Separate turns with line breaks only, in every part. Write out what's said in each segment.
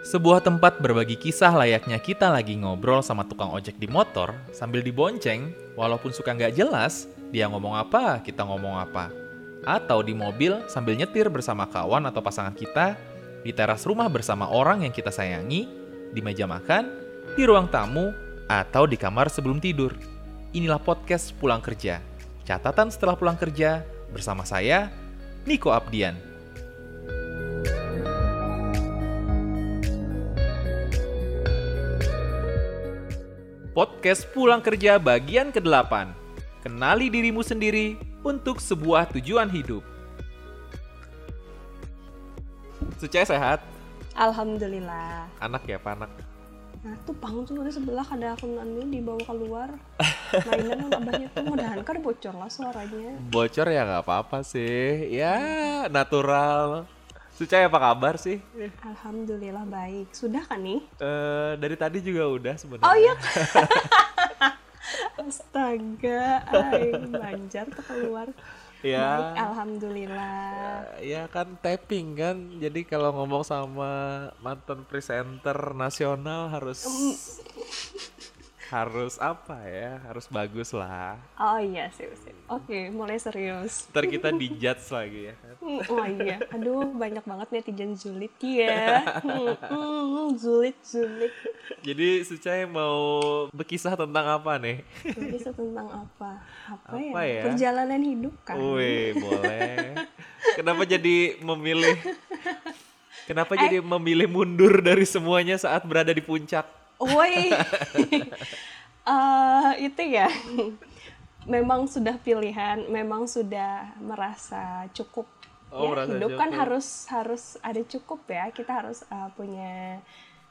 Sebuah tempat berbagi kisah layaknya kita lagi ngobrol sama tukang ojek di motor sambil dibonceng, walaupun suka nggak jelas, dia ngomong apa, kita ngomong apa. Atau di mobil sambil nyetir bersama kawan atau pasangan kita, di teras rumah bersama orang yang kita sayangi, di meja makan, di ruang tamu, atau di kamar sebelum tidur. Inilah podcast Pulang Kerja. Catatan setelah pulang kerja bersama saya, Niko Abdian. Podcast Pulang Kerja bagian ke-8. Kenali dirimu sendiri untuk sebuah tujuan hidup. Sucai sehat?
Alhamdulillah.
Anak ya, panak.
Nah tuh pang tuh di sebelah ada akun anu dibawa keluar. Mainan abahnya tuh mudahan kan bocor lah suaranya.
Bocor ya nggak apa-apa sih. Ya, natural. Sucai apa kabar sih?
Alhamdulillah baik. Sudah kan nih?
Eh, dari tadi juga udah sebenarnya.
Oh iya. Astaga, ay, banjar keluar. Baik,
Ya.
alhamdulillah.
Ya kan tapping kan. Jadi kalau ngomong sama mantan presenter nasional harus harus apa ya? Harus bagus lah.
Oh iya sih. Oke, mulai serius.
Ntar kita dijudge lagi ya kan.
Hmm, Oh iya, aduh banyak banget netizen julid ya. Hmm, julid, julid.
Jadi Sucai mau berkisah tentang apa nih?
Bisa tentang apa? Apa,
Apa
ya?
ya?
Perjalanan hidup kan.
Wih, boleh. Kenapa jadi memilih Kenapa jadi memilih mundur dari semuanya saat berada di puncak?
Woi, Eh, itu ya. memang sudah pilihan, memang sudah merasa cukup.
Oh,
ya,
merasa
hidup kan
cukup.
harus harus ada cukup ya. Kita harus eh, punya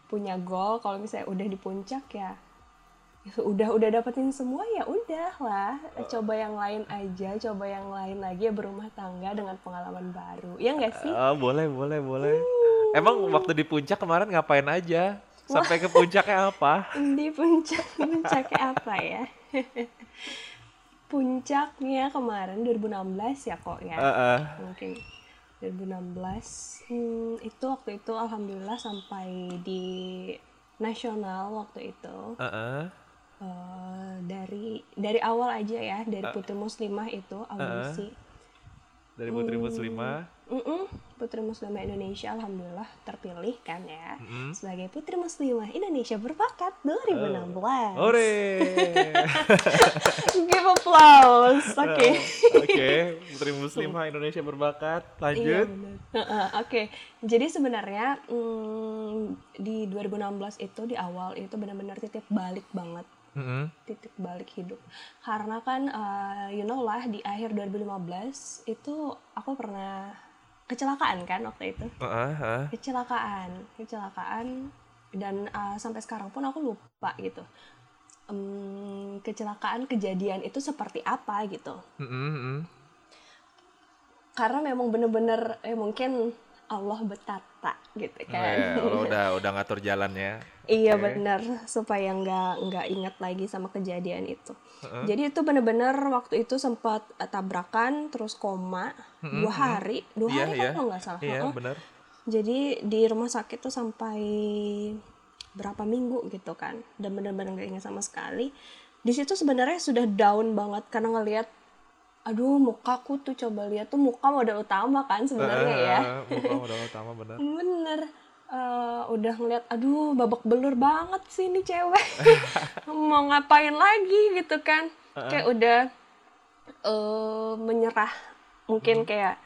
punya goal. Kalau misalnya udah di puncak ya, ya udah udah dapetin semua ya udah lah. Coba yang lain aja, coba yang lain lagi ya berumah tangga dengan pengalaman baru. Ya enggak sih?
Ah, boleh, boleh, boleh. Emang waktu di puncak kemarin ngapain aja? Sampai ke puncaknya apa?
di puncak puncaknya apa ya puncaknya kemarin 2016 ya kok ya
Heeh.
mungkin 2016 hmm, itu waktu itu alhamdulillah sampai di nasional waktu itu
Heeh.
Eh, dari dari awal aja ya dari putri muslimah itu audisi
Dari Putri
Hmm.
Muslimah.
Mm-mm, Putri Muslimah Indonesia alhamdulillah terpilih kan ya
Mm-mm.
sebagai Putri Muslimah Indonesia berbakat 2016.
Ore.
Give applause. Oke.
Oke, Putri Muslimah Indonesia berbakat.
Iya
Lanjut.
Heeh, Oke. Jadi sebenarnya mm, di 2016 itu di awal itu benar-benar titik balik banget
Mm-mm.
titik balik hidup karena kan uh, you know lah di akhir 2015 itu aku pernah kecelakaan kan waktu itu
Heeh, heeh.
kecelakaan kecelakaan dan uh, sampai sekarang pun aku lupa gitu Em, kecelakaan kejadian itu seperti apa gitu
Mm-mm, mm-mm.
karena memang bener-bener eh mungkin Allah betata gitu
Oh,
kan
ya, Allah udah udah ngatur jalannya.
Iya
Oke.
bener. Supaya nggak nggak ingat lagi sama kejadian itu. Jadi itu bener-bener waktu itu sempat eh, tabrakan terus koma dua hari. Dua
Iya,
hari kan kalau nggak salah.
Iya,
Heeh.
benar.
jadi di rumah sakit tuh sampai berapa minggu gitu kan. Dan bener-bener nggak ingat sama sekali. Di situ sebenarnya sudah down banget karena ngelihat aduh mukaku tuh coba lihat. Tuh muka modal utama kan sebenarnya ya.
Eh, muka udah utama benar.
bener Eh, udah ngeliat aduh babak belur banget sih ini cewek. Mau ngapain lagi? gitu kan. Kayak udah eh menyerah. Mungkin kayak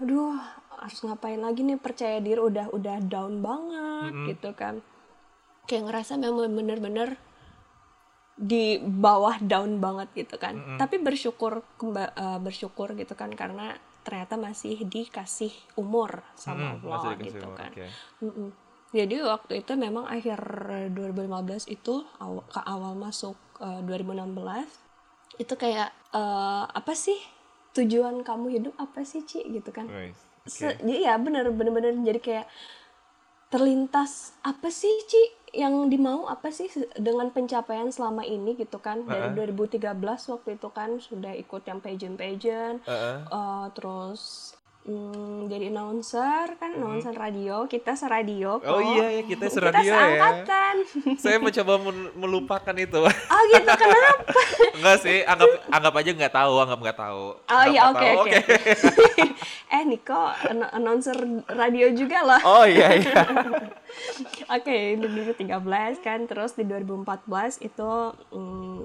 aduh harus ngapain lagi nih? Percaya diri udah udah down banget gitu kan. Kayak ngerasa memang bener-bener di bawah down banget gitu kan. Tapi bersyukur eh, bersyukur gitu kan karena ternyata masih dikasih umur sama
Mm-mm,
Allah gitu
umur,
kan. Mm-mm. jadi waktu itu memang akhir 2015 itu aw- ke awal masuk eh, 2016 itu kayak eh, apa sih? Tujuan kamu hidup apa sih Ci? Gitu kan. Se- jadi ya bener bener bener jadi kayak terlintas apa sih Ci? Yang dimau apa sih dengan pencapaian selama ini gitu kan? Dari 2013 waktu itu kan sudah ikut yang pageant pageant
Heeh.
eh, terus mm, jadi announcer kan announcer radio kita seradio kok
Oh iya ya kita
kita
seradio ya.
seangkatan
Saya mencoba men- melupakan itu.
oh gitu kenapa
Enggak sih, anggap anggap aja nggak tahu, anggap nggak tahu.
oh
Anggap
iya oke oke eh Niko an- announcer radio juga loh
Oh iya iya.
Oke, di 2013 kan, terus di 2014 itu mm,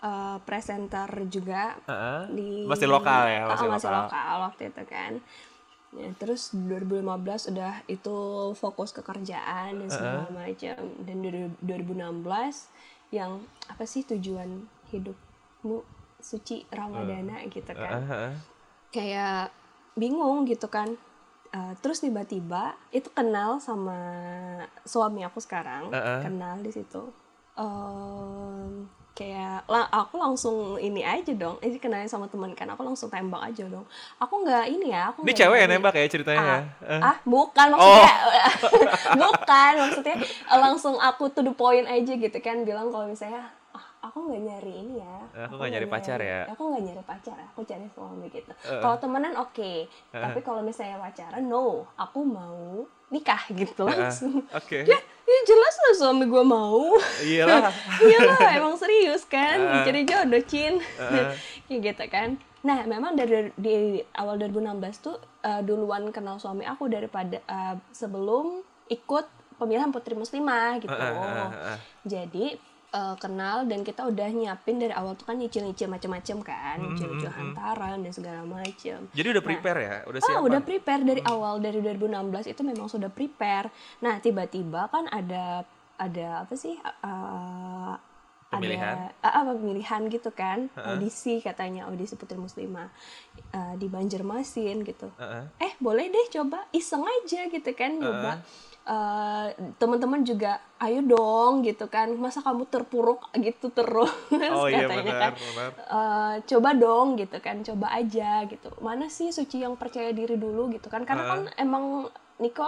eh, presenter juga
Heeh.
di
Masih lokal ya, masih
masih
lokal.
lokal waktu itu kan. Ya, terus 2015 udah itu fokus ke kerjaan dan segala macam. Dan di 2016 yang apa sih tujuan hidupmu suci Ramadana gitu kan
Heeh.
kayak bingung gitu kan Uh, terus tiba-tiba itu kenal sama suami aku sekarang
Uh-uh.
kenal di situ Em, kayak la- aku langsung ini aja dong ini kenalin sama teman kan aku langsung tembak aja dong aku nggak ini ya aku
Ini cewek yang nembak ya ceritanya.
ah,
ya? Eh.
ah bukan maksudnya bukan maksudnya langsung aku to the point aja gitu kan bilang kalau misalnya aku nggak nyari ini ya.
Aku nggak nyari pacar ya?
aku nggak nyari pacar aku cari suami gitu. Kalau temenan oke. Tapi kalau misalnya pacaran no. Aku mau nikah gitu langsung.
Oke.
ya, ya jelas lah suami gue mau.
Iyalah.
iyalah emang serius kan?
Uh.
cari jodoh cin.
Uh.
kayak gitu kan. Nah memang dari di awal 2016 tuh uh, duluan kenal suami aku daripada uh, sebelum ikut pemilihan putri muslimah gitu.
Uh, uh, uh, uh.
jadi uh, kenal dan kita udah nyiapin dari awal tuh kan nyicil-nyicil macam-macam kan
Hmm,
nyicil-nyicil hantaran dan segala macam
Jadi udah prepare ya, udah
Ah,
siap.
udah prepare dari awal dari 2016 itu memang sudah prepare. Nah, tiba-tiba kan ada ada apa sih? uh,
Pemilihan.
Ada ah, ah, pemilihan gitu kan. Audisi katanya, audisi Putri Muslimah uh, di Banjarmasin gitu.
Heeh.
Eh, boleh deh coba iseng aja gitu kan nyoba. Uh, teman-teman juga ayo dong gitu kan. Masa kamu terpuruk gitu terus?
Oh iya
katanya
benar,
kan.
benar.
Eh, coba dong gitu kan. Coba aja gitu. Mana sih Suci yang percaya diri dulu? gitu kan. Karena kan emang Niko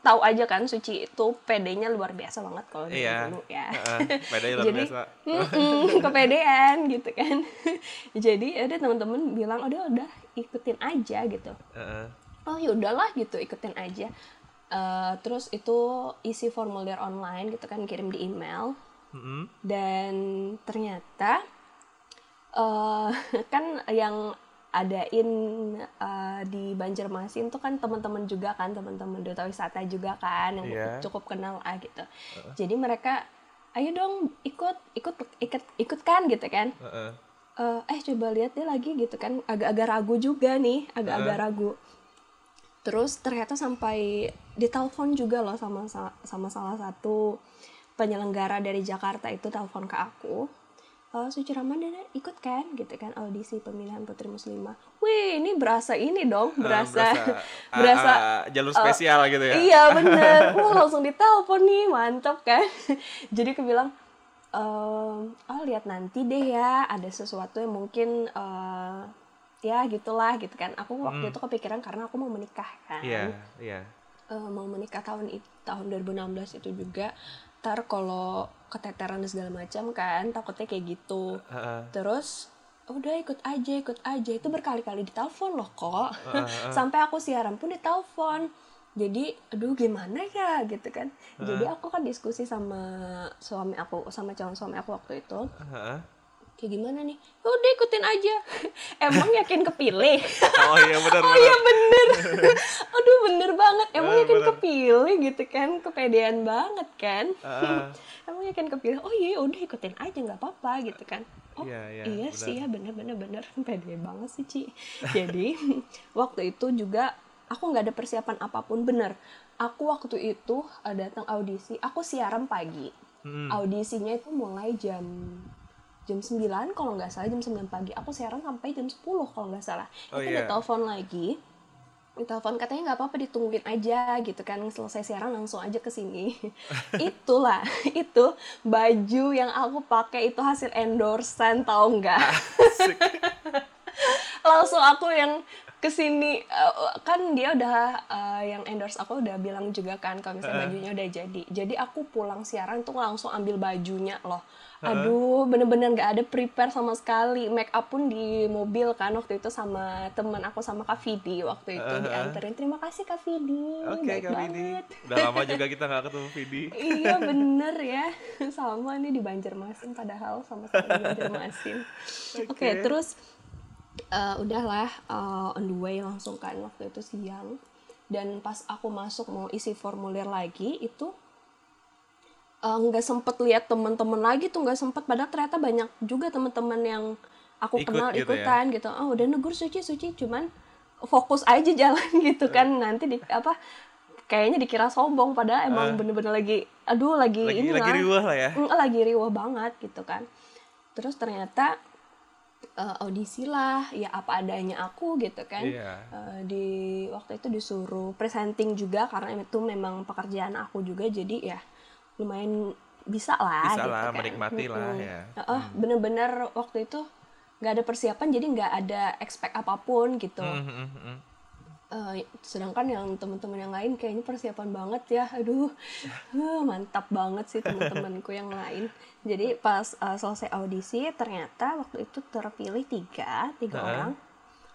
tahu aja kan Suci itu PD-nya luar biasa banget kalau
Iya.
dulu ya.
Heeh. Beda luar
Jadi,
biasa.
Kepedean gitu kan. Jadi ada teman-teman bilang udah udah ikutin aja gitu.
Heeh.
oh ya udahlah gitu ikutin aja Eh, terus itu isi formulir online gitu kan kirim di email.
Mm-mm.
dan ternyata eh kan yang adain eh, di Banjarmasin tuh kan teman-teman juga kan teman-teman duta wisata juga kan yang
Iya.
cukup kenal ah gitu. Jadi mereka ayo dong ikut ikut ikut ikut kan gitu kan.
Heeh.
eh eh coba lihat deh lagi gitu kan. Agak-agak ragu juga nih agak-agak ragu terus ternyata sampai ditelepon juga loh sama sama salah satu penyelenggara dari Jakarta itu telepon ke aku "Eh, Suci Ramadana ikut kan gitu kan audisi pemilihan putri muslimah wih ini berasa ini dong berasa
ah,
berasa
ah, jalur spesial gitu ya.
Iya bener, wah langsung ditelepon nih, mantap kan. Jadi aku bilang, ehm, oh lihat nanti deh ya, ada sesuatu yang mungkin eh, ya gitulah gitu kan. Aku waktu itu kepikiran karena aku mau menikah kan,
Hmm. Iya, iya.
Eh, mau menikah tahun itu tahun 2016 itu juga. Ntar kalau keteteran dan segala macam kan, takutnya kayak gitu.
Heeh.
Terus udah ikut aja ikut aja itu berkali-kali ditelepon loh kok sampai aku siaran pun ditelepon jadi aduh gimana ya gitu kan jadi aku kan diskusi sama suami aku sama calon suami aku waktu itu
Heeh.
Kayak gimana nih? "Ya udah ikutin aja. Emang yakin kepilih?
Oh iya benar
oh
benar.
iya bener aduh bener banget. Emang
Bener,
yakin
bener.
kepilih gitu kan? Kepedean banget kan?
Heeh.
emang yakin kepilih? Oh iya udah ikutin aja nggak apa-apa gitu kan? Oh
Iya, iya,
iya
benar.
sih ya bener bener bener pede banget sih Ci. Jadi waktu itu juga aku nggak ada persiapan apa pun bener aku waktu itu uh, datang audisi aku siaran pagi.
Hmm.
audisinya itu mulai jam jam 9 kalau nggak salah jam 9 pagi. Aku siaran sampai jam 10 kalau nggak salah.
Oh,
itu
iya.
ditelepon lagi. Ditelepon katanya nggak apa-apa ditungguin aja gitu kan. Selesai siaran langsung aja ke sini. Itulah itu baju yang aku pakai itu hasil endorsean tau nggak? Langsung aku yang ke sini uh, kan dia udah uh, yang endorse aku udah bilang juga kan kalau misalnya bajunya udah jadi. Jadi aku pulang siaran tuh langsung ambil bajunya loh. Aduh bener-bener nggak ada prepare sama sekali. Make up pun di mobil kan waktu itu sama teman aku sama Kak Vidi waktu itu dianterin. Terima kasih Kak Vidi.
Oke,
baik
Kak Vidi.
banget.
Udah lama juga kita nggak ketemu Vidi.
iya bener ya. Sama nih di Banjarmasin padahal sama-sama di Banjarmasin. Oke terus eh, udahlah eh, on the way langsung kan waktu itu siang. Dan pas aku masuk mau isi formulir lagi itu eh, nggak sempet lihat teman-teman lagi tuh nggak sempet. Padahal ternyata banyak juga teman-teman yang aku
Ikut
kenal
gitu ya?
ikutan gitu. Oh udah negur suci suci cuman fokus aja jalan gitu kan. Nanti di apa kayaknya dikira sombong. Padahal emang bener-bener lagi aduh lagi,
Lagi
ini
lagi riuh lah ya.
Mm, lagi riuh banget gitu kan. Terus ternyata eh, audisi lah ya apa adanya aku gitu kan
Iya.
Eh, di waktu itu disuruh presenting juga karena itu memang pekerjaan aku juga jadi ya lumayan bisa lah
Bisa
gitu
lah,
kan.
menikmati lah
Mm-mm.
ya.
Heeh, bener-bener waktu itu nggak ada persiapan jadi nggak ada expect apa pun gitu
Hmm, hmm, hmm,
Eh, sedangkan yang teman-teman yang lain kayaknya persiapan banget ya aduh eh, mantap banget sih teman-temanku yang lain jadi pas eh, selesai audisi ternyata waktu itu terpilih tiga tiga
Heeh.
orang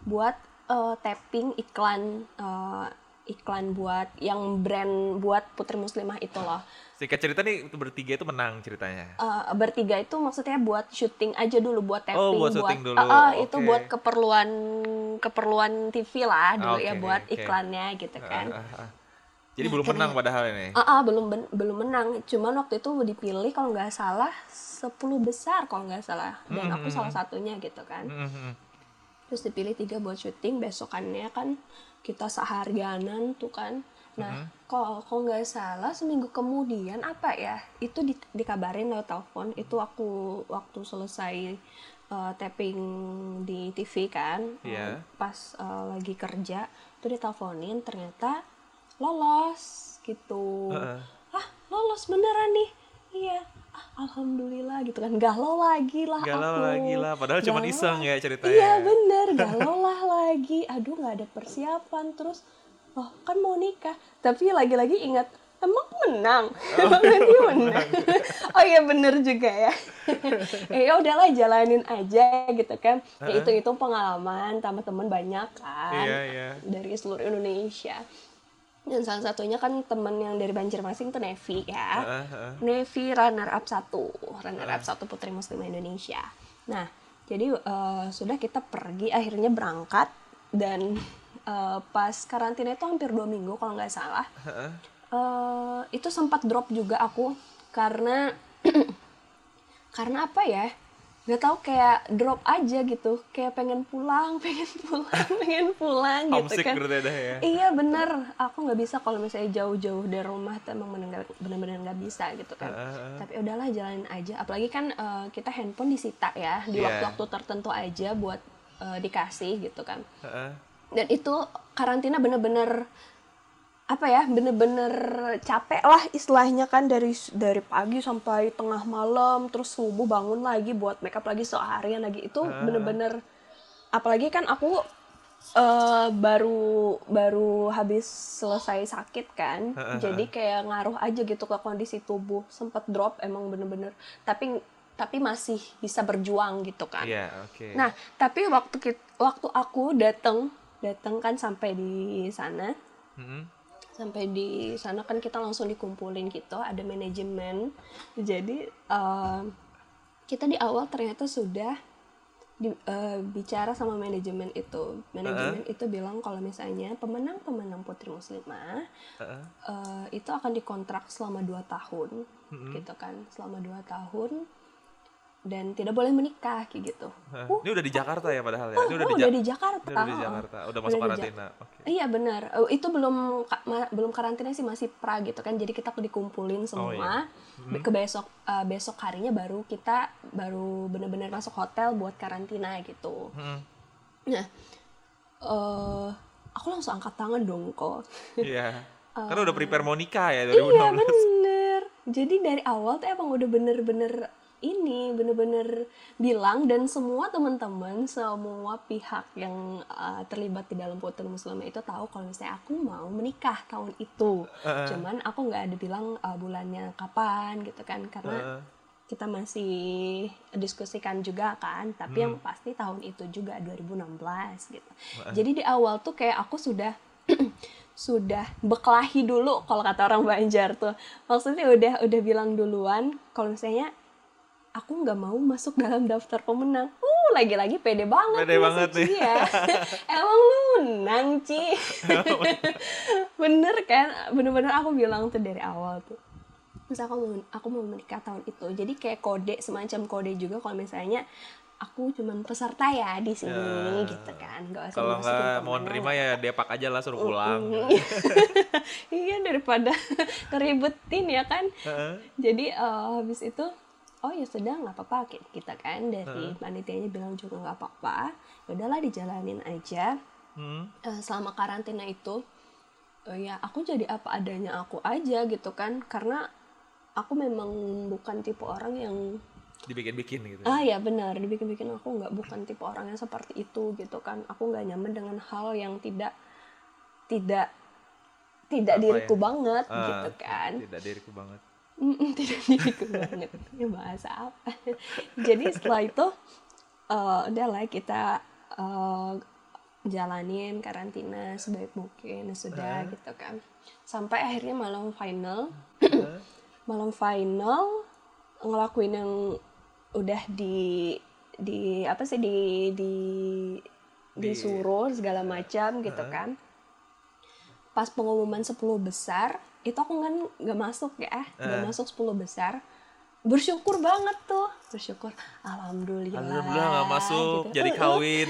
buat eh, tapping iklan eh, iklan buat yang brand buat Putri Muslimah itu loh
Singkat cerita nih bertiga itu menang ceritanya.
Eh, bertiga itu maksudnya buat syuting aja dulu buat tapping
Oh, buat syuting dulu.
Eh, eh, itu
Oke.
buat keperluan keperluan TV lah dulu ya
Oke,
buat
oke.
iklannya gitu kan
Ah, ah, ah. Jadi belum menang padahal ini.
Ah, ah, belum ben- belum menang. Cuman waktu itu dipilih kalau nggak salah 10 besar kalau nggak salah. Dan aku salah satunya gitu kan.
Hmm, hmm.
Terus dipilih tiga buat syuting. Besokannya kan kita seharianan tuh kan. Nah, kalau kalau nggak salah seminggu kemudian apa ya? Itu di- dikabarin lewat telepon. Itu aku waktu selesai eh, tapping di TV kan. Eh, Pas eh, lagi kerja, tuh diteleponin ternyata lolos gitu
Heeh.
ah lolos beneran nih iya alhamdulillah gitu kan. Galau lagi lah
Galau
aku.
lagi lah, padahal cuma iseng ya ceritanya.
iya bener. Galau lah lagi. Aduh nggak ada persiapan. Terus oh kan mau nikah. Tapi lagi-lagi ingat emang menang? Emang nanti menang? Oh iya bener juga ya. Eh ya udahlah jalanin aja gitu kan. Ya itu itu pengalaman sama temen banyak kan
Iya, iya.
dari seluruh Indonesia dan salah satunya kan temen yang dari Banjarmasin tuh Nevi ya.
Heeh, heeh.
Nevi runner up satu runner up satu Putri Muslimah Indonesia. Nah jadi eh, sudah kita pergi akhirnya berangkat dan eh, pas karantina itu hampir dua minggu kalau nggak salah.
Heeh.
eh itu sempat drop juga aku karena karena apa ya nggak tahu kayak drop aja gitu kayak pengen pulang pengen pulang pengen pulang gitu
Homesick
kan
ya.
iya bener aku nggak bisa kalau misalnya jauh-jauh dari rumah tuh emang bener- bener-bener nggak bisa gitu kan
Heeh.
tapi udahlah jalanin aja apalagi kan eh, kita handphone disita ya di
Iya.
waktu-waktu tertentu aja buat eh, dikasih gitu kan
Heeh.
dan itu karantina bener-bener apa ya bener-bener capek lah istilahnya kan dari dari pagi sampai tengah malam terus subuh bangun lagi buat makeup lagi seharian lagi. Itu bener-bener apalagi kan aku eh, baru baru habis selesai sakit kan jadi kayak ngaruh aja gitu ke kondisi tubuh. Sempet drop emang bener-bener. Tapi tapi masih bisa berjuang gitu kan.
Iya, oke.
Nah, tapi waktu waktu aku datang, datang kan sampai di sana,
Mm-mm.
Sampai di sana kan kita langsung dikumpulin gitu, ada manajemen. Jadi eh, kita di awal ternyata sudah di- eh, bicara sama manajemen itu. Manajemen itu bilang kalau misalnya pemenang-pemenang Putri Muslimah
Heeh.
eh, itu akan dikontrak selama dua tahun, gitu kan, selama dua tahun dan tidak boleh menikah kayak gitu.
Hah,
Uh,
Ini udah di Jakarta ya padahal ya.
Oh,
Ini udah
oh,
di,
udah di Jakarta.
ini udah di
oh.
Jakarta. Udah
Udah
masuk
Ja-
karantina. Oke.
Iya benar. Eh, itu belum belum karantina sih masih pra gitu kan. Jadi kita dikumpulin semua.
Oh, iya.
Be- Ke besok eh, besok harinya baru kita baru benar-benar masuk hotel buat karantina gitu.
Mm-mm.
Nah, eh aku langsung angkat tangan dong kok.
Iya. Karena udah prepare mau nikah ya
iya
2016.
bener. Jadi dari awal tuh emang udah bener-bener ini bener-bener bilang dan semua teman-teman semua pihak yang uh, terlibat di dalam putri muslimah itu tahu kalau misalnya aku mau menikah tahun itu.
Uh-uh.
cuman aku nggak ada bilang uh, bulannya kapan gitu kan karena
Heeh.
kita masih diskusikan juga kan tapi yang pasti tahun itu juga 2016 gitu. Jadi di awal tuh kayak aku sudah sudah beklahi dulu kalau kata orang Banjar tuh. Maksudnya udah udah bilang duluan kalau misalnya aku nggak mau masuk dalam daftar pemenang uh lagi-lagi pede banget
Pede
nih si
banget nih.
Ya. emang lu menang Ci bener kan bener-bener aku bilang tuh dari awal tuh terus aku mau aku mau menikah tahun itu jadi kayak kode semacam kode juga kalau misalnya aku cuman peserta ya di sini
Ya.
gitu kan nggak usah
Kalau nggak mau nerima ya depak aja lah suruh pulang.
iya daripada ngeribetin ya kan
Heeh.
jadi eh, habis itu oh ya sudah nggak apa-apa Ki- kita kan dari panitianya bilang juga nggak apa-apa ya udahlah dijalanin aja
Hmm.
Eh, selama karantina itu eh, ya aku jadi apa adanya aku aja gitu kan karena aku memang bukan tipe orang yang
Dibikin-bikin gitu.
ah ya benar dibikin-bikin aku nggak bukan tipe orang yang seperti itu gitu kan aku nggak nyaman dengan hal yang tidak tidak tidak
Apa
diriku
ya?
banget
Ah,
gitu kan
Tidak diriku banget.
Mm-mm, tidak diriku banget ini bahasa apa? Jadi setelah itu eh, udah lah kita eh, jalanin karantina sebaik mungkin ya sudah gitu kan. Sampai akhirnya malam final. Malam final ngelakuin yang udah di di apa sih di di disuruh segala macam gitu kan. Pas pengumuman 10 besar itu aku kan nggak masuk ya nggak masuk 10 besar. Bersyukur banget tuh. Bersyukur. Alhamdulillah.
Alhamdulillah nggak masuk,
gitu.
jadi kawin.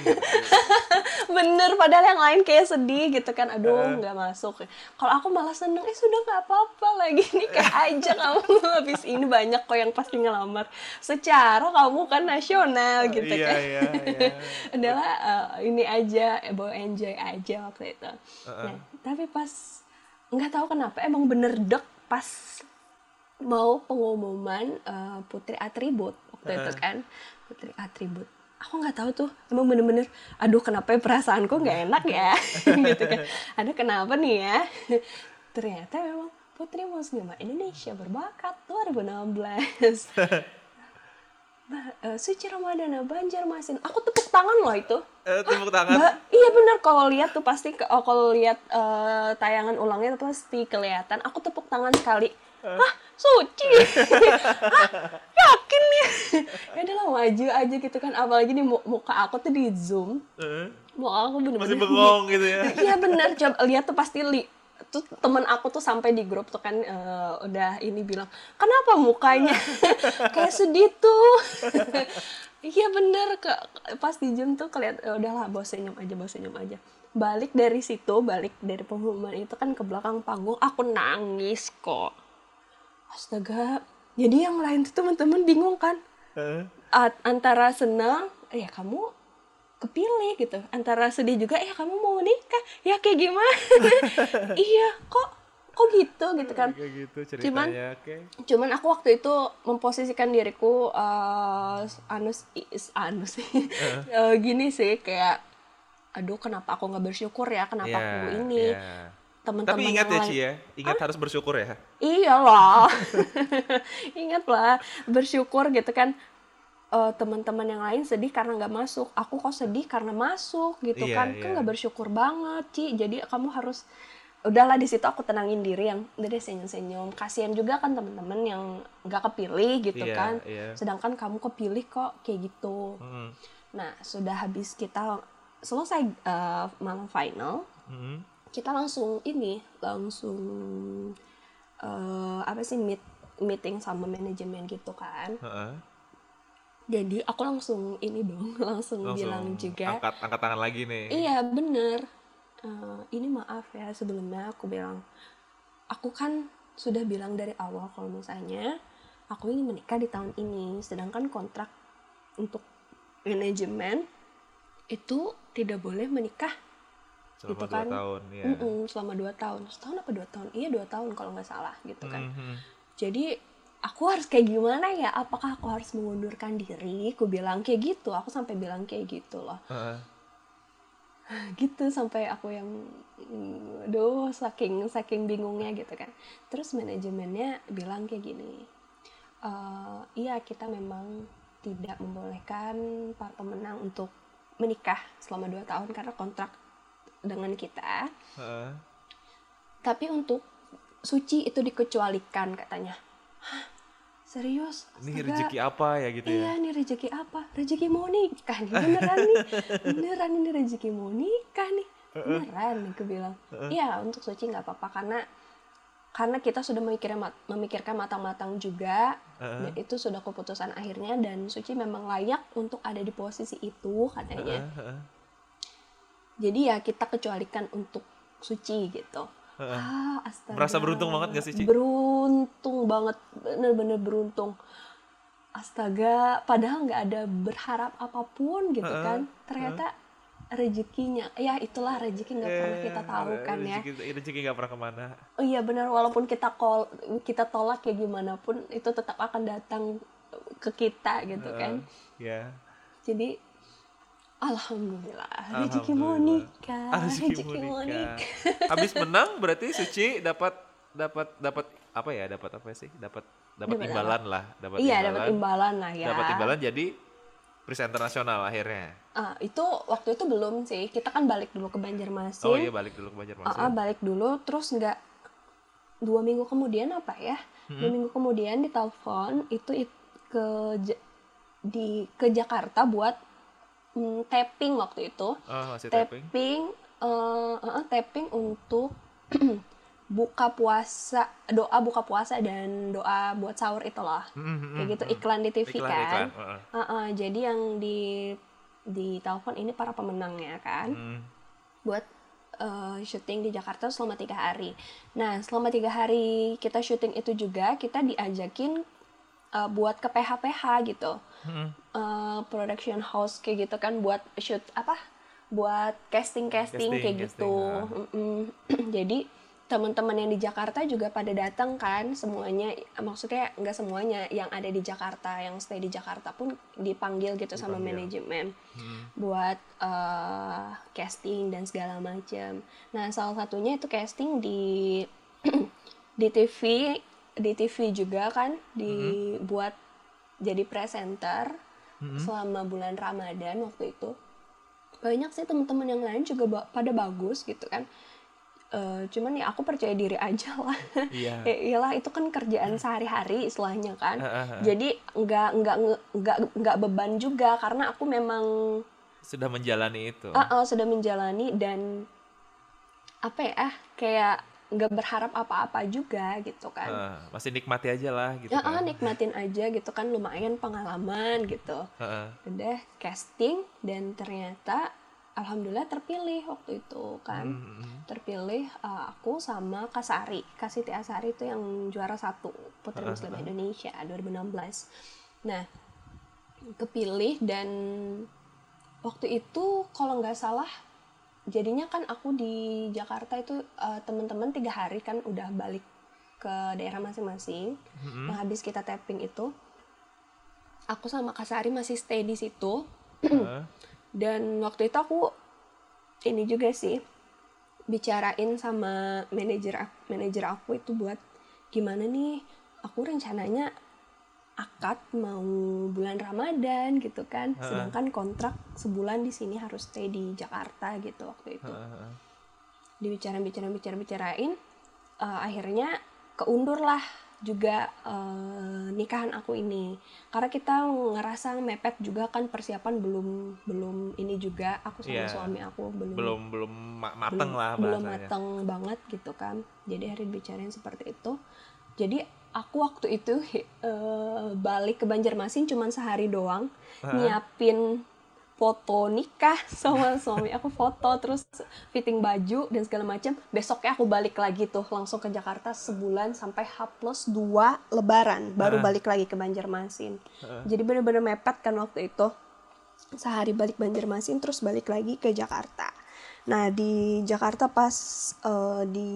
bener padahal yang lain kayak sedih gitu kan. Aduh nggak masuk. Kalau aku malah seneng eh sudah nggak apa-apa lagi nikah aja kamu habis ini banyak kok yang pasti ngelamar. Secara kamu kan nasional gitu
iya,
kan.
iya, iya.
adalah eh, ini aja eh, bawa enjoy aja waktu itu. Nah tapi pas nggak tahu kenapa emang bener dek pas mau pengumuman eh, putri atribut waktu itu kan. Putri atribut. Aku nggak tahu tuh emang bener-bener aduh kenapa ya perasaanku nggak enak ya? Gitu kan. Aduh kenapa nih ya? Ternyata memang putri muslimah Indonesia berbakat 2016 Eh, suci Ramadana Banjarmasin aku tepuk tangan loh itu
Eh, tepuk tangan.
Ba- iya bener kalau lihat tuh pasti oh, kalau lihat eh, tayangan ulangnya tuh pasti kelihatan. Aku tepuk tangan sekali. Hah, suci. Hah, yakin nih. ya udah lah maju aja gitu kan. Apalagi mu- muka aku tuh di zoom.
Eh,
Muka aku bener-bener.
Masih bengong gitu ya.
Iya bener. Coba lihat tuh pasti li tuh temen aku tuh sampai di grup tuh kan eh, udah ini bilang kenapa mukanya? Kayak sedih tuh. Iya bener. Ke pas di Zoom tuh keliat "Ya udahlah bawa senyum aja bawa senyum aja. Balik dari situ balik dari pengumuman itu kan ke belakang panggung aku nangis kok. Astaga. Jadi yang lain tuh teman-teman bingung kan?
Eh,
A- antara senang ya kamu kepilih gitu antara sedih juga ya kamu mau nikah ya kayak gimana iya kok kok gitu gitu kan
Kayak gitu
Cuman-.
Oke.
cuman aku waktu itu memposisikan diriku eh, anus is- anus sih Eh, gini sih kayak aduh kenapa aku nggak bersyukur ya kenapa
Iya,
aku ini
iya.
teman-teman
Tapi ingat ya Ci ya, ingat harus bersyukur ya.
Iya loh. Ingat lah, bersyukur gitu kan. Eh, teman-teman yang lain sedih karena nggak masuk. Aku kok sedih karena masuk gitu
Iya,
kan.
iya.
Kan nggak bersyukur banget, Ci. Jadi kamu harus udahlah di situ aku tenangin diri yang udah deh senyum-senyum. Kasihan juga kan teman-teman yang nggak kepilih gitu
Iya,
kan.
iya.
Sedangkan kamu kepilih kok kayak gitu.
Hmm.
Nah, sudah habis kita selesai eh, malam final,
Hmm.
kita langsung ini langsung eh, apa sih meet meeting sama manajemen gitu kan
Heeh.
Jadi aku langsung ini dong langsung,
Langsung
bilang juga
angkat angkat tangan lagi nih.
iya bener Eh, ini maaf ya sebelumnya aku bilang aku kan sudah bilang dari awal kalau misalnya aku ingin menikah di tahun ini sedangkan kontrak untuk manajemen itu tidak boleh menikah
Selama
gitu
dua
kan.
tahun ya.
Mm-mm, selama dua tahun setahun apa dua tahun iya dua tahun kalau nggak salah gitu kan
Mhm.
jadi aku harus kayak gimana ya? Apakah aku harus mengundurkan diri? Aku bilang kayak gitu aku sampai bilang kayak gitu loh.
Heeh.
gitu sampai aku yang aduh saking saking bingungnya gitu kan. Terus manajemennya bilang kayak gini "Eh, iya kita memang tidak membolehkan para pemenang untuk menikah selama dua tahun karena kontrak dengan kita.
Heeh.
tapi untuk suci itu dikecualikan katanya Hah, serius
Ini
Astaga.
rezeki apa ya gitu
Iya,
ya?
ini rezeki apa? Rezeki mau nikah nih, beneran nih. Beneran ini rezeki mau nikah nih. Beneran nih, aku bilang. Iya, untuk suci nggak apa-apa karena karena kita sudah memikirkan memikirkan matang-matang juga
Heeh.
dan itu sudah keputusan akhirnya dan suci memang layak untuk ada di posisi itu katanya.
Heeh.
Jadi ya kita kecualikan untuk suci gitu. Ah, astaga.
Merasa beruntung banget gak sih, Ci?
Beruntung banget, bener-bener beruntung. Astaga, padahal nggak ada berharap apa pun gitu
Heeh,
kan. Ternyata rezekinya, ya itulah rezeki nggak pernah kita tahu
Eh,
kan ya.
rezeki, rezeki nggak pernah ke mana.
Oh iya benar, walaupun kita call, kita tolak ya gimana pun itu tetap akan datang ke kita gitu kan.
Heeh. Ya.
Jadi alhamdulillah, rezeki mau nikah,
Ah, rezeki mau nikah. Habis menang berarti Suci dapat dapat dapat apa ya? Dapat apa sih? Dapat dapat imbalan lah, dapat
Iya,
imbalan.
dapat imbalan lah ya.
Dapat imbalan jadi presenter nasional akhirnya.
Ah, itu waktu itu belum sih. Kita kan balik dulu ke Banjarmasin.
Oh iya balik dulu ke Banjarmasin.
Ah, ah, balik dulu, terus nggak dua minggu kemudian apa ya?
Hmm.
Dua minggu kemudian ditelepon itu it- ke di ke Jakarta buat mm, tapping waktu itu.
Oh, masih tapping.
Tapping, eh, eh, tapping untuk buka puasa, doa buka puasa dan doa buat sahur itulah.
Hmm,
Kayak gitu iklan di TV
Iklan,
kan.
iklan.
Ah, ah, jadi yang di di telepon ini para pemenangnya kan
Hmm.
buat eh, syuting di Jakarta selama tiga hari. Nah selama tiga hari kita syuting itu juga kita diajakin eh, buat ke PH-PH gitu,
Hmm.
Eh, production house kayak gitu kan buat shoot apa? Buat casting casting,
Casting,
kayak
casting,
gitu. Mm-mm. Jadi teman-teman yang di Jakarta juga pada datang kan semuanya maksudnya nggak semuanya yang ada di Jakarta yang stay di Jakarta pun dipanggil gitu sama
Dipanggil.
manajemen
Hmm.
buat eh, casting dan segala macam. Nah, salah satunya itu casting di di TV, di TV juga kan dibuat jadi presenter selama bulan Ramadan waktu itu. Banyak sih teman-teman yang lain juga ba- pada bagus gitu kan. Eh, cuman ya aku percaya diri aja lah.
Iya.
ya iyalah itu kan kerjaan sehari-hari istilahnya kan.
Heeh, heeh.
Jadi nggak nggak nggak nggak beban juga karena aku memang
Sudah menjalani itu.
uh, uh, sudah menjalani dan apa ya kayak nggak berharap apa-apa juga gitu kan.
Heeh, masih nikmati aja lah gitu
Ya,
kan.
ah, nikmatin aja gitu kan lumayan pengalaman gitu.
Heeh.
Udah casting dan ternyata alhamdulillah terpilih waktu itu kan.
Hmm, hmm.
Terpilih uh, aku sama Kasari. Kasiti Asari itu yang juara satu Putri Muslim Indonesia 2016. Nah, kepilih dan waktu itu kalau nggak salah jadinya kan aku di Jakarta itu uh, teman-teman tiga hari kan udah balik ke daerah masing-masing.
Mm-mm.
Yang habis kita tapping itu, aku sama Kasari masih stay di situ.
Heeh.
Dan waktu itu aku ini juga sih bicarain sama manajer manajer aku itu buat gimana nih aku rencananya akad mau bulan Ramadan gitu kan. Sedangkan kontrak sebulan di sini harus stay di Jakarta gitu waktu itu.
Heeh, heeh.
dibicarain bicarain eh, akhirnya keundur lah juga eh, nikahan aku ini. Karena kita ngerasa mepet juga kan persiapan belum belum ini juga. Aku sama
Iya.
suami aku belum
Belum belum ma- mateng lah
belum
bahasanya.
mateng banget gitu kan. Jadi akhirnya bicarain seperti itu. Jadi aku waktu itu eh, balik ke Banjarmasin cuman sehari doang nyiapin foto nikah sama suami aku foto terus fitting baju dan segala macam besoknya aku balik lagi tuh langsung ke Jakarta sebulan sampai H plus 2 lebaran baru
Ah.
balik lagi ke Banjarmasin. Jadi bener-bener mepet kan waktu itu sehari balik Banjarmasin terus balik lagi ke Jakarta. Nah di Jakarta pas eh, di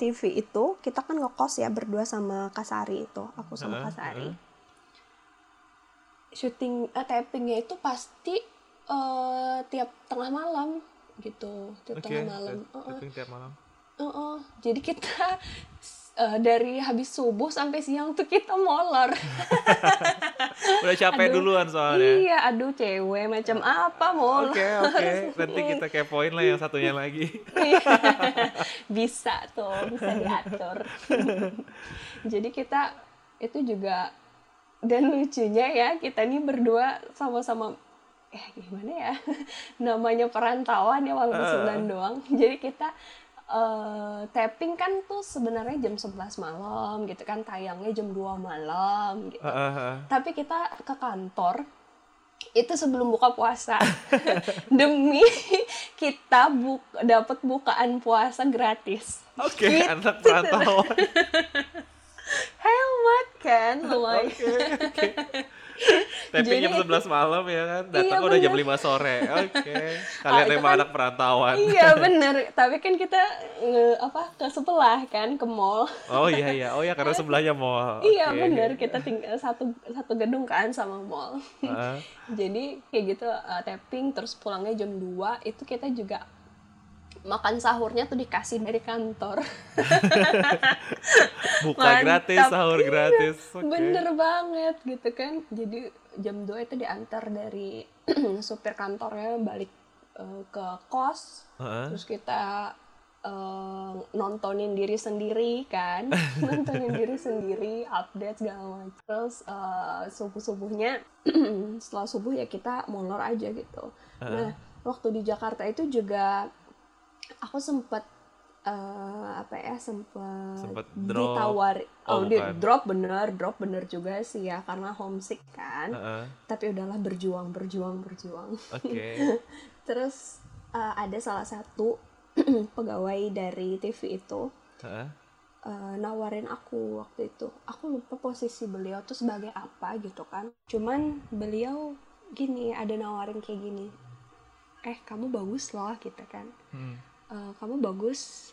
TV itu kita kan ngekos ya berdua sama Kasari itu aku sama
Heeh,
Kasari
heeh.
syuting eh, tappingnya itu pasti eh, tiap tengah malam gitu tiap
Oke,
tengah malam Heeh.
tapping tiap malam.
Heeh. jadi kita eh, dari habis subuh sampai siang tuh kita molor
Udah capek
Aduh.
duluan soalnya.
iya aduh cewek macam apa molor
Oke, oke. Nanti kita kepoin lah yang satunya lagi.
bisa tuh bisa diatur jadi kita itu juga dan lucunya ya kita ini berdua sama-sama eh gimana ya namanya perantauan ya walaupun sebulan doang jadi kita eh, tapping kan tuh sebenarnya jam 11 malam gitu kan tayangnya jam 2 malam gitu
Heeh, heeh.
tapi kita ke kantor itu sebelum buka puasa demi kita buk dapat bukaan puasa gratis
Oke,
Gitu.
anak perantauan.
hemat kan like
Oke, oke. Tapping jam
Jadi-
11 malam ya kan. Datang
Iya,
udah jam
bener.
5 sore. Oke.
Ah,
Kalian
itu
emang
kan-
anak perantauan.
iya bener tapi kan kita nge- apa ke sebelah kan ke mall
Oh iya iya. Oh ya karena sebelahnya mall.
iya bener kita tinggal satu satu gedung kan sama mall
Heeh.
jadi kayak gitu uh, tapping terus pulangnya jam 2 itu kita juga makan sahurnya tuh dikasih dari kantor
Buka
Mantap.
gratis, sahur gratis. Oke.
bener banget gitu kan jadi jam 2 itu diantar dari supir kantornya balik uh, ke kos
Heeh.
terus kita uh, nontonin diri sendiri kan nontonin diri sendiri update segala macam terus subuh subuhnya setelah subuh ya kita molor aja gitu nah waktu di Jakarta itu juga aku sempet eh, apa ya sempet,
Sempet drop.
ditawari
Oh,
oh, di- drop bener drop bener juga sih ya karena homesick kan
Heeh.
tapi udahlah berjuang berjuang berjuang
Oke.
Terus uh, ada salah satu pegawai dari TV itu
Heeh.
uh, nawarin aku waktu itu. Aku lupa posisi beliau tuh sebagai apa gitu kan. Cuman beliau gini ada nawarin kayak gini. Eh kamu bagus loh gitu kan.
Hmm.
"Eh, kamu bagus.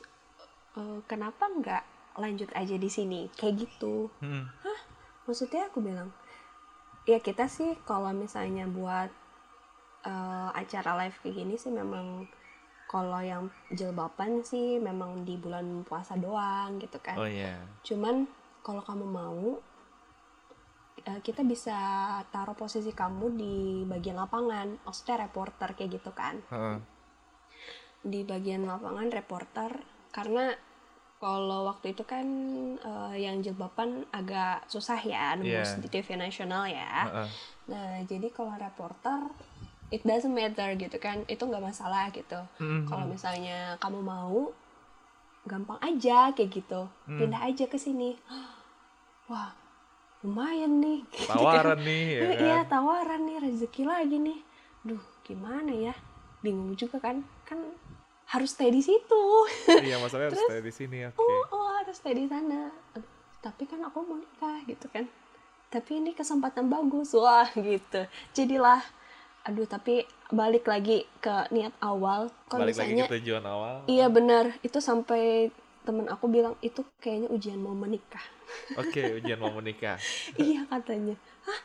eh, kenapa nggak lanjut aja di sini kayak gitu?
Hmm.
maksudnya aku bilang ya kita sih kalau misalnya buat eh, acara live kayak gini sih memang kalau yang jilbaban sih memang di bulan puasa doang gitu kan
Oh iya.
cuman kalau kamu mau kita bisa taruh posisi kamu di bagian lapangan maksudnya reporter kayak gitu kan
Heeh.
Di bagian lapangan reporter karena kalau waktu itu kan eh, yang jilbaban agak susah ya nembus
Iya.
di TV nasional ya.
Heeh.
Nah jadi kalau reporter it doesn't matter gitu kan itu nggak masalah gitu.
Hmm.
Kalau misalnya kamu mau gampang aja kayak gitu
Hmm.
pindah aja ke sini. Wah lumayan nih. gitu kan.
Tawaran nih ya kan.
Iya tawaran nih rezeki lagi nih. Duh gimana ya? Bingung juga kan? Kan harus stay di situ.
Iya, masalahnya harus stay di sini. Oke.
oh, oh harus stay di sana. Tapi kan aku mau nikah gitu kan. Tapi ini kesempatan bagus wah gitu. Jadilah aduh tapi balik lagi ke niat awal kalau
Balik lagi
misalnya
ke tujuan awal.
iya benar itu sampai temen aku bilang itu kayaknya ujian mau menikah
Oke, ujian mau menikah.
iya katanya hah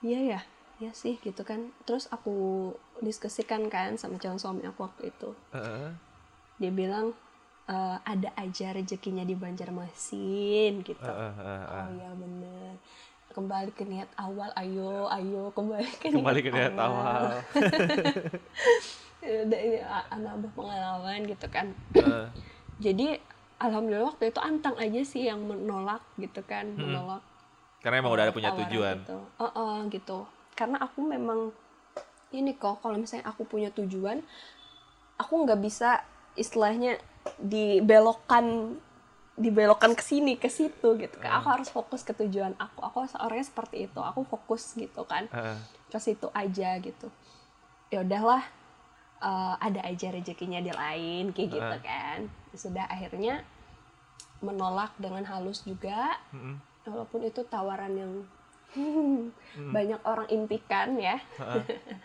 iya ya iya sih gitu kan terus aku diskusikan kan sama calon suami aku waktu itu
Heeh.
dia bilang "Eh, ada aja rezekinya di Banjarmasin gitu
Heeh, heeh, heeh.
oh ya bener kembali ke niat awal ayo ayo kembali ke
Kembali ke niat awal.
Udah ini a- nambah pengalaman gitu kan
Heeh.
jadi alhamdulillah waktu itu antang aja sih yang menolak gitu kan menolak
Karena emang udah ada punya tujuan.
gitu. Oh, oh, gitu. Karena aku memang ini kok kalau misalnya aku punya tujuan, aku nggak bisa istilahnya dibelokkan dibelokkan ke sini ke situ gitu kan. Aku harus fokus ke tujuan aku. Aku orangnya seperti itu. Aku fokus gitu kan. Ke situ aja gitu. Ya udahlah eh, ada aja rezekinya di lain kayak gitu kan. Sudah akhirnya menolak dengan halus juga walaupun itu tawaran yang hmm, banyak orang impikan ya.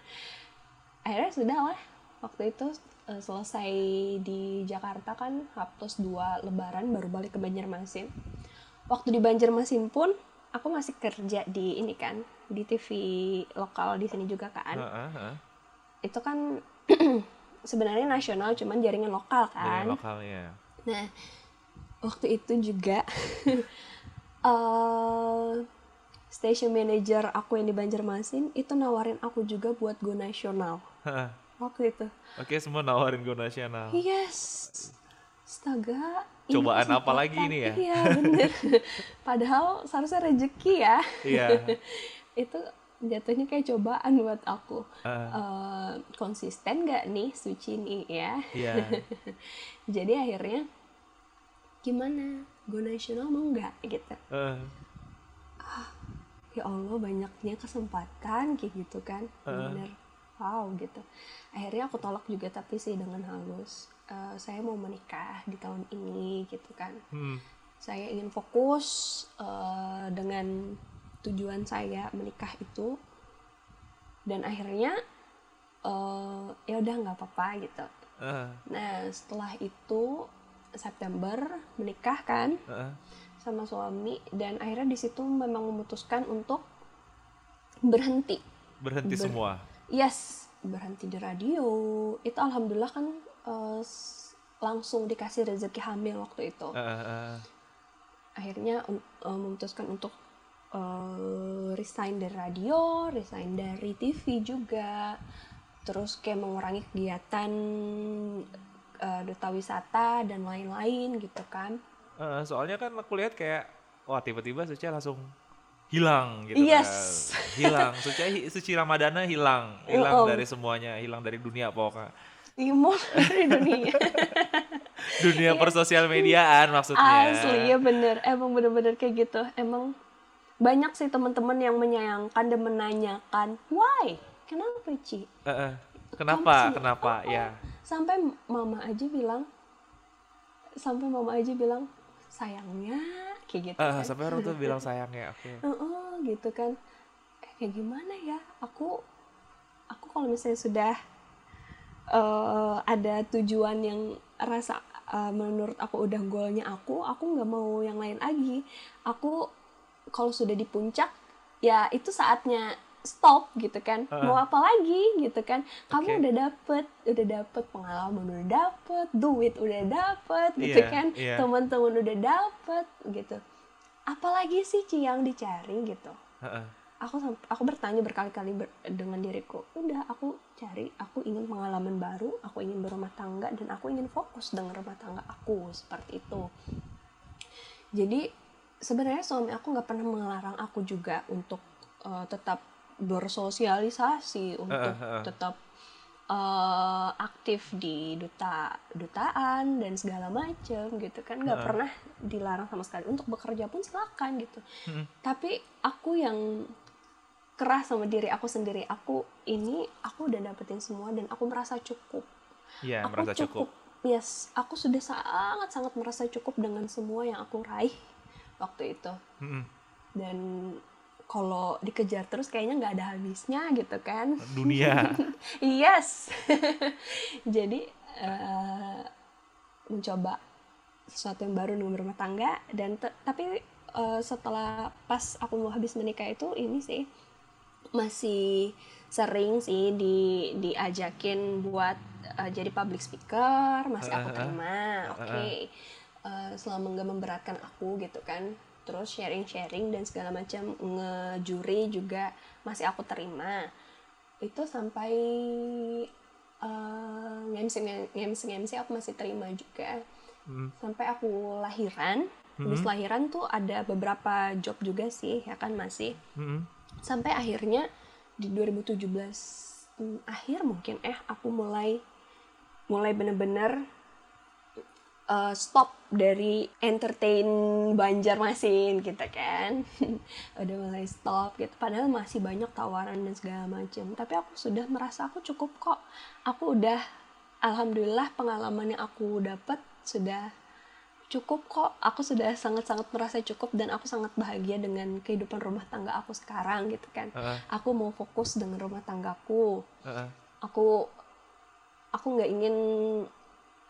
Akhirnya sudah lah waktu itu eh, selesai di Jakarta kan H plus 2 lebaran baru balik ke Banjarmasin. Waktu di Banjarmasin pun aku masih kerja di ini kan di TV lokal di sini juga kan. Itu kan sebenarnya nasional cuman jaringan lokal kan.
Dari lokalnya.
Nah, waktu itu juga eh station manager aku yang di Banjarmasin itu nawarin aku juga buat go nasional waktu itu.
Oke, semua nawarin go nasional.
Yes. Astaga.
Cobaan apa lagi ini ya?
Iya, bener. Padahal seharusnya rezeki ya.
Iya.
itu jatuhnya kayak cobaan buat aku.
Heeh.
Eh, konsisten gak nih suci nih ya?
Iya.
Jadi akhirnya gimana? Go nasional mau nggak gitu?
Heeh.
Ya Allah banyaknya kesempatan kayak gitu kan,
Heeh.
bener. Wow gitu. Akhirnya aku tolak juga tapi sih dengan halus. Eh, saya mau menikah di tahun ini gitu kan.
Hmm.
Saya ingin fokus eh, dengan tujuan saya menikah itu. Dan akhirnya eh, ya udah nggak apa-apa gitu.
Heeh.
Nah, setelah itu September menikah kan
Heeh.
Sama suami dan akhirnya di situ memang memutuskan untuk berhenti.
Berhenti
Ber-
semua.
Yes, berhenti di radio. Itu alhamdulillah kan s- langsung dikasih rezeki hamil waktu itu.
Heeh, heeh.
Akhirnya un- eh, memutuskan untuk eh, resign dari radio, resign dari TV juga. Terus kayak mengurangi kegiatan eh, duta wisata dan lain-lain gitu kan.
Heeh, soalnya kan aku lihat kayak wah tiba-tiba Suci langsung hilang gitu
Yes.
kan. Hilang. Suci Suci Ramadana hilang. Hilang
Oh.
dari semuanya, hilang dari dunia pokoknya.
Imo dari dunia.
Dunia persosial mediaan maksudnya.
Asli ya bener, emang bener-bener kayak gitu. Emang banyak sih teman-teman yang menyayangkan dan menanyakan, why? Kenapa Ci?
Heeh.
Kamu
Kenapa?
sih-
Kenapa?
Oh, oh.
Ya.
Sampai mama aja bilang, sampai mama aja bilang, sayangnya kayak gitu.
Eh,
kan.
sampai orang tuh bilang sayang ya. Oke.
Heeh, gitu kan. Eh, kayak gimana ya? Aku, aku kalau misalnya sudah eh, ada tujuan yang rasa eh, menurut aku udah goalnya aku, aku nggak mau yang lain lagi. Aku kalau sudah di puncak, ya itu saatnya stop gitu kan.
Heeh.
Mau apa lagi gitu kan? Kamu
Oke.
udah dapet, udah dapet pengalaman udah dapet, duit udah dapet gitu
Iya,
kan.
iya.
Teman-teman udah dapet gitu apalagi sih Ci yang dicari gitu
Heeh.
aku aku bertanya berkali-kali ber- dengan diriku udah aku cari aku ingin pengalaman baru aku ingin berumah tangga dan aku ingin fokus dengan rumah tangga aku seperti itu jadi sebenarnya suami aku nggak pernah melarang aku juga untuk eh, tetap bersosialisasi untuk
Heeh, heeh.
tetap eh, aktif di duta dutaan dan segala macem gitu kan nggak
Heeh.
pernah dilarang sama sekali untuk bekerja pun silakan gitu
Mm.
tapi aku yang keras sama diri aku sendiri aku ini aku udah dapetin semua dan aku merasa cukup
Iya,
aku
merasa cukup.
yes aku sudah sangat sangat merasa cukup dengan semua yang aku raih waktu itu
Mm-mm.
dan kalau dikejar terus kayaknya nggak ada habisnya gitu kan
Dunia.
yes jadi eh, mencoba sesuatu yang baru dengan berumah tangga dan tapi eh, setelah pas aku mau habis menikah itu ini sih masih sering sih di diajakin buat eh, jadi public speaker masih aku
Uh, uh, uh.
terima oke
Uh, uh.
Selama nggak memberatkan aku gitu kan terus sharing-sharing dan segala macam ngejuri juga masih aku terima itu sampai uh, ngemsi ngemsi ngemsi aku masih terima juga
Mm.
sampai aku lahiran habis
Mhm.
lahiran tuh ada beberapa job juga sih ya kan masih
Mm-mm.
sampai akhirnya di 2017 hmm, akhir mungkin eh aku mulai mulai bener-bener uh, stop dari entertain Banjarmasin gitu kan. Udah mulai stop gitu. Padahal masih banyak tawaran dan segala macam tapi aku sudah merasa aku cukup kok. Aku udah alhamdulillah pengalaman yang aku dapat sudah cukup kok. Aku sudah sangat-sangat merasa cukup dan aku sangat bahagia dengan kehidupan rumah tangga aku sekarang gitu kan.
Heeh,
aku mau fokus dengan rumah tanggaku.
Heeh.
aku aku nggak ingin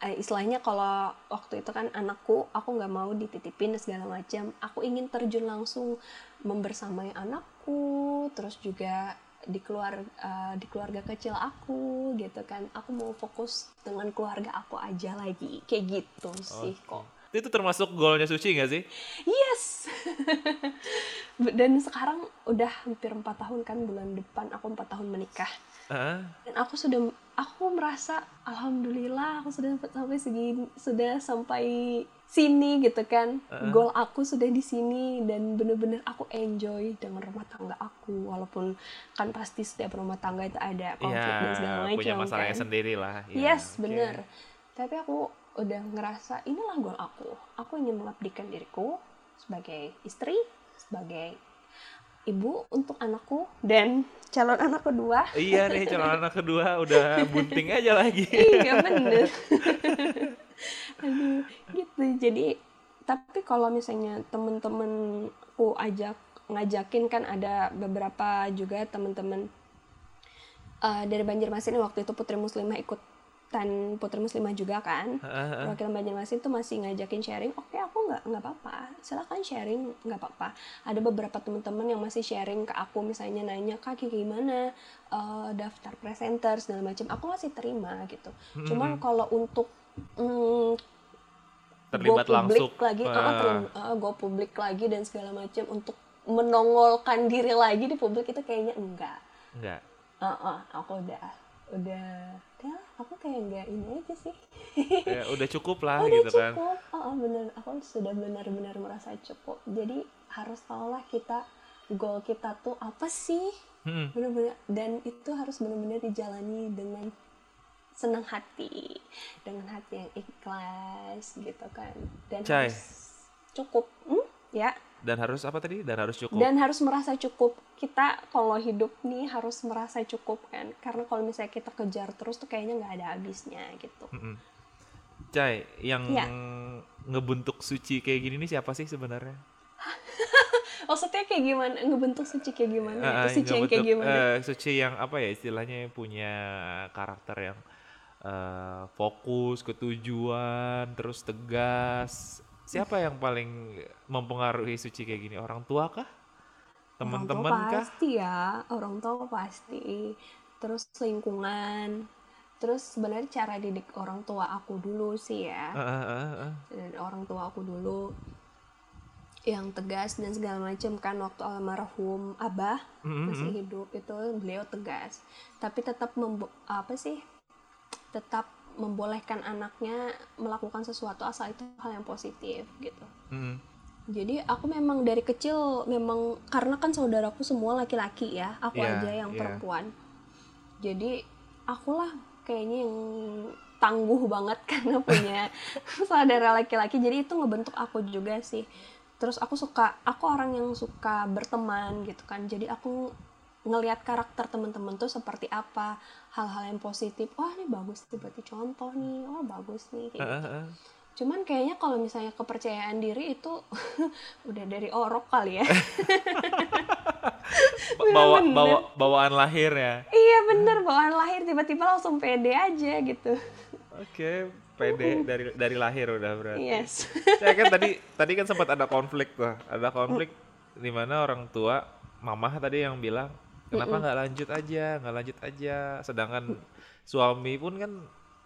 eh, istilahnya kalau waktu itu kan anakku aku nggak mau dititipin segala macam. Aku ingin terjun langsung membersamai anakku terus juga di keluar eh, di keluarga kecil aku gitu kan. Aku mau fokus dengan keluarga aku aja lagi. Kayak gitu sih
Oke.
kok.
Itu termasuk golnya Suci nggak sih?
yes. Dan sekarang udah hampir empat tahun kan bulan depan aku empat tahun menikah
Heeh.
dan aku sudah aku merasa alhamdulillah aku sudah sampai segini sudah sampai sini gitu kan
Uh-uh.
goal aku sudah di sini dan bener-bener aku enjoy dengan rumah tangga aku walaupun kan pasti setiap rumah tangga itu ada konflik dan segala macam
punya masalahnya
kan.
sendiri lah. Ya,
yes
oke.
bener tapi aku udah ngerasa inilah goal aku aku ingin mengabdikan diriku sebagai istri sebagai ibu untuk anakku dan calon anak kedua.
Iya nih calon anak kedua udah bunting aja lagi.
iya bener. Aduh gitu. Jadi tapi kalau misalnya temen-temenku ajak ngajakin kan ada beberapa juga temen-temen eh, dari Banjarmasin waktu itu Putri Muslimah ikut dan Putri Muslimah juga kan?
Heeh,
perwakilan Banjarmasin tuh masih ngajakin sharing oke aku nggak nggak apa-apa. Silakan sharing nggak apa-apa. Ada beberapa teman-teman yang masih sharing ke aku misalnya nanya kak kayak gimana? Eh, daftar presenter segala macam. Aku masih terima gitu. Cuman kalau untuk mm,
Terlibat
go
langsung.
lagi uh, terlim- uh, go publik lagi dan segala macam untuk menongolkan diri lagi di publik itu kayaknya enggak.
Enggak.
uh, uh, aku udah udah ya aku kayak enggak ini aja sih.
Ya, udah cukup lah
udah
gitu kan.
cukup. Oh, oh, bener. Aku sudah benar-benar merasa cukup. Jadi harus tahulah kita goal kita tuh apa sih?
Hmm.
benar-benar dan itu harus benar-benar dijalani dengan senang hati. Dengan hati yang ikhlas gitu kan. Dan
Cai.
harus cukup. Hmm? ya
Dan harus apa tadi? Dan harus cukup.
dan harus merasa cukup kita kalau hidup nih harus merasa cukup kan karena kalau misalnya kita kejar terus tuh kayaknya nggak ada habisnya gitu
Mm-mm. Cai, yang
Iya.
ngebentuk suci kayak gini nih siapa sih sebenarnya?
maksudnya kayak gimana ngebentuk suci kayak gimana
Ah,
itu suci yang kayak gimana
eh, suci yang apa ya istilahnya punya karakter yang eh, fokus ke tujuan, terus tegas. Siapa yang paling mempengaruhi suci kayak gini? Orang tua kah? Teman-teman
orang tua
kah?
pasti ya orang tua pasti terus lingkungan terus sebenarnya cara didik orang tua aku dulu sih ya
ah, ah, ah.
dan orang tua aku dulu yang tegas dan segala macam kan waktu almarhum abah
Mm-mm,
masih hidup itu beliau tegas tapi tetap apa sih tetap membolehkan anaknya melakukan sesuatu asal itu hal yang positif gitu.
Mm-mm.
jadi aku memang dari kecil memang karena kan saudaraku semua laki-laki ya aku
Iya,
aja yang
iya.
perempuan. Jadi akulah kayaknya yang tangguh banget karena punya saudara laki-laki. Jadi itu ngebentuk aku juga sih. Terus aku suka aku orang yang suka berteman gitu kan. Jadi aku ngelihat karakter teman-teman tuh seperti apa? Hal-hal yang positif wah ini bagus nih berarti contoh nih wah bagus nih kayak gitu. cuman kayaknya kalau misalnya kepercayaan diri itu udah dari orok kali ya.
Ba- bawa
bener.
bawa bawaan lahir ya.
iya bener bawaan lahir tiba-tiba langsung pede aja gitu.
Oke, pede dari dari lahir udah berarti.
yes.
Saya kan tadi tadi kan sempat ada konflik tuh, ada konflik di mana orang tua, mama tadi yang bilang kenapa nggak lanjut aja, nggak lanjut aja, sedangkan suami pun kan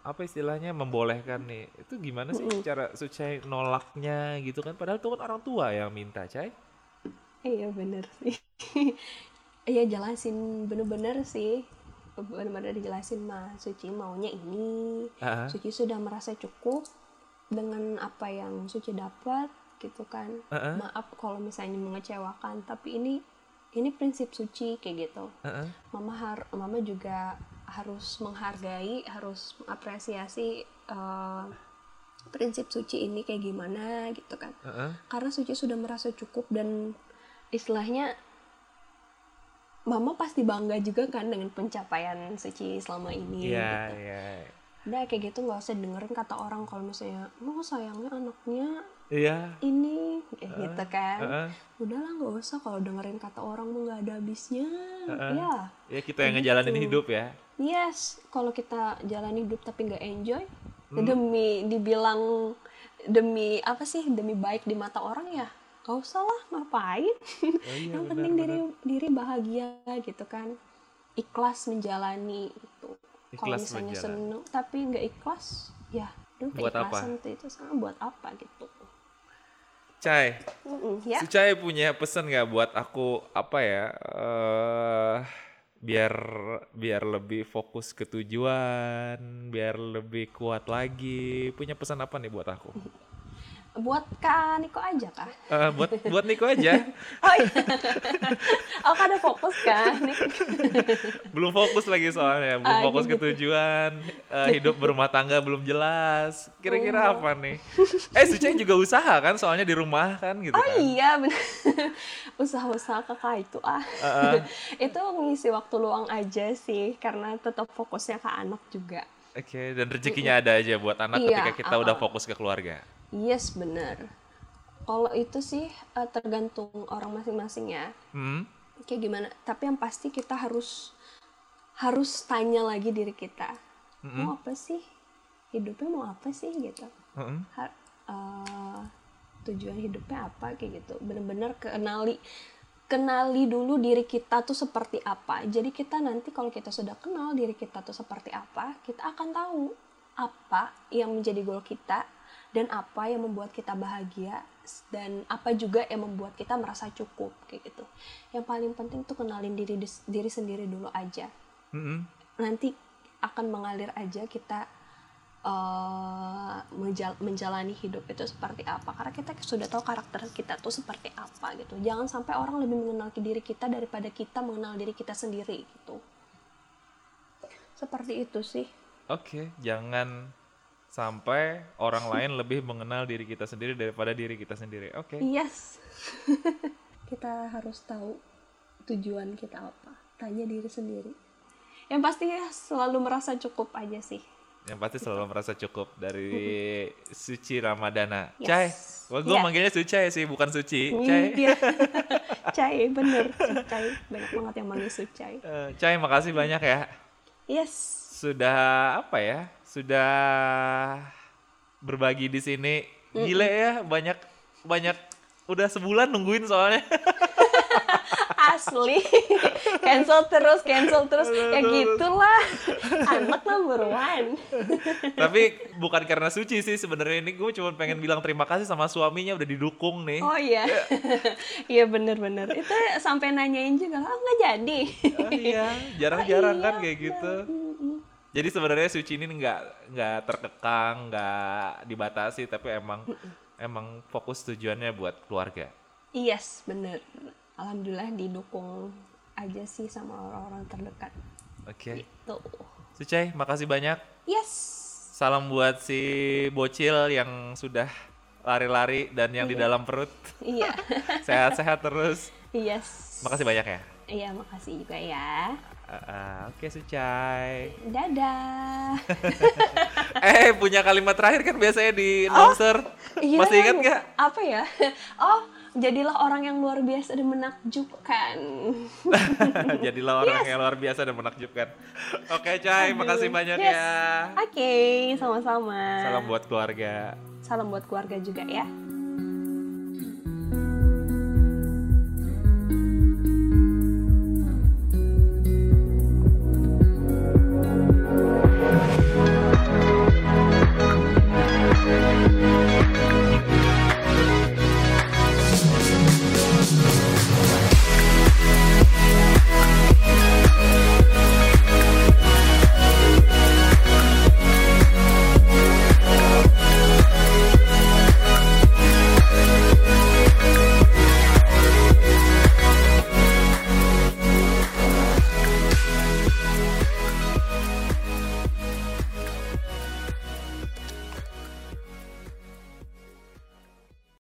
apa istilahnya membolehkan nih, itu gimana sih cara Sucai nolaknya gitu kan, padahal itu kan orang tua yang minta, Cai.
iya bener sih. Iya jelasin. Bener-bener sih. Bener-bener dijelasin mah Suci maunya ini.
Ah,
Suci sudah merasa cukup dengan apa yang Suci dapat gitu kan.
Ah,
maaf kalau misalnya mengecewakan tapi ini ini prinsip Suci kayak gitu
ah.
mama har mama juga harus menghargai harus mengapresiasi eh, prinsip suci ini kayak gimana gitu kan
ah.
karena suci sudah merasa cukup dan istilahnya mama pasti bangga juga kan dengan pencapaian suci selama ini
Iya,
gitu.
iya.
udah kayak gitu nggak usah dengerin kata orang kalau misalnya oh sayangnya anaknya
Iya.
ini kayak gitu kan
Heeh.
udahlah nggak usah kalau dengerin kata orang mau nggak ada habisnya
Heeh.
ya
Ya kita yang ngejalanin
Gitu.
hidup ya.
yes kalau kita jalan hidup tapi nggak enjoy
Hmm.
demi dibilang demi apa sih demi baik di mata orang ya gak usah lah ngapain
Oh iya,
yang
benar,
penting diri
benar.
diri bahagia gitu kan ikhlas menjalani itu kalau misalnya
menjalani.
seneng tapi nggak ikhlas ya aduh
Buat apa?
itu sama buat apa gitu
Cai,
Mm-mm, ya
si Cai punya pesan nggak buat aku apa ya? eh biar biar lebih fokus ke tujuan, biar lebih kuat lagi. Punya pesan apa nih buat aku?
Buat kak Niko aja kah
Eh, buat buat Niko aja.
oh iya oh kan ada fokus kan Niko
belum fokus lagi soalnya, belum
Ah,
fokus ke
gitu.
tujuan. Eh, hidup berumah tangga belum jelas. Kira-kira
Oh.
apa nih? Eh, si Cai juga usaha kan, soalnya di rumah kan gitu
Oh
kan.
iya usaha-usaha kakak itu ah
Heeh.
itu ngisi waktu luang aja sih karena tetap fokusnya ke anak juga
Oke, dan rezekinya ada aja buat anak
Iya,
ketika kita udah
uh-uh.
fokus ke keluarga.
Yes bener. Kalau itu sih eh, tergantung orang masing-masing ya.
Hmm?
kayak gimana? Tapi yang pasti kita harus harus tanya lagi diri kita. Mau apa sih? Hidupnya mau apa sih gitu. Ha- eh, tujuan hidupnya apa kayak gitu. Bener-bener kenali kenali dulu diri kita tuh seperti apa. Jadi kita nanti kalau kita sudah kenal diri kita tuh seperti apa kita akan tahu apa yang menjadi goal kita dan apa yang membuat kita bahagia dan apa juga yang membuat kita merasa cukup kayak gitu. Yang paling penting tuh kenalin diri diri sendiri dulu aja.
Mm-mm.
nanti akan mengalir aja kita eh, menjal- menjalani hidup itu seperti apa. Karena kita sudah tahu karakter kita tuh seperti apa gitu. Jangan sampai orang lebih mengenal diri kita daripada kita mengenal diri kita sendiri gitu. Seperti itu sih.
Oke, jangan sampai orang lain lebih mengenal diri kita sendiri daripada diri kita sendiri. Oke.
yes kita harus tahu tujuan kita apa tanya diri sendiri yang pasti ya selalu merasa cukup aja sih
Yang pasti selalu merasa cukup dari Suci Ramadana.
Yes.
Cai, wah gue
Iya.
manggilnya Sucai sih, bukan Suci. Cai.
Iya. Cai, bener. Sucai. Banyak banget yang manggil Sucai.
Eh, Cai, makasih banyak ya.
Yes.
Sudah apa ya? Sudah berbagi di sini. Gile ya, banyak banyak udah sebulan nungguin soalnya.
Asli. cancel terus, cancel terus. Ya gitulah. Anak number one.
Tapi bukan karena Suci sih sebenarnya ini gue cuma pengen bilang terima kasih sama suaminya udah didukung nih.
Oh iya. Iya bener-bener. Itu sampai nanyain juga, oh nggak jadi.
Oh iya, jarang-jarang
Oh,
kan
iya,
kayak gitu. Jadi sebenarnya Suci ini nggak nggak terkekang, nggak dibatasi, tapi emang emang fokus tujuannya buat keluarga.
Yes, bener. Alhamdulillah didukung aja sih sama orang-orang terdekat.
Oke,
Tuh.
Sucai, makasih banyak.
Yes.
Salam buat si bocil yang sudah lari-lari dan yang di dalam perut.
Iya.
Sehat-sehat terus.
yes.
Makasih banyak ya.
Iya, makasih juga ya.
Ah, ah, Oke, Sucai.
Dadah.
eh, punya kalimat terakhir kan biasanya di announcer.
Iya,
Masih ingat nggak?
Apa ya? Oh, jadilah orang yang luar biasa dan menakjubkan.
Jadilah orang yang luar biasa dan menakjubkan. Oke, Cai, makasih banyak
Yes.
ya.
Oke, sama-sama.
Salam buat keluarga.
Salam buat keluarga juga ya.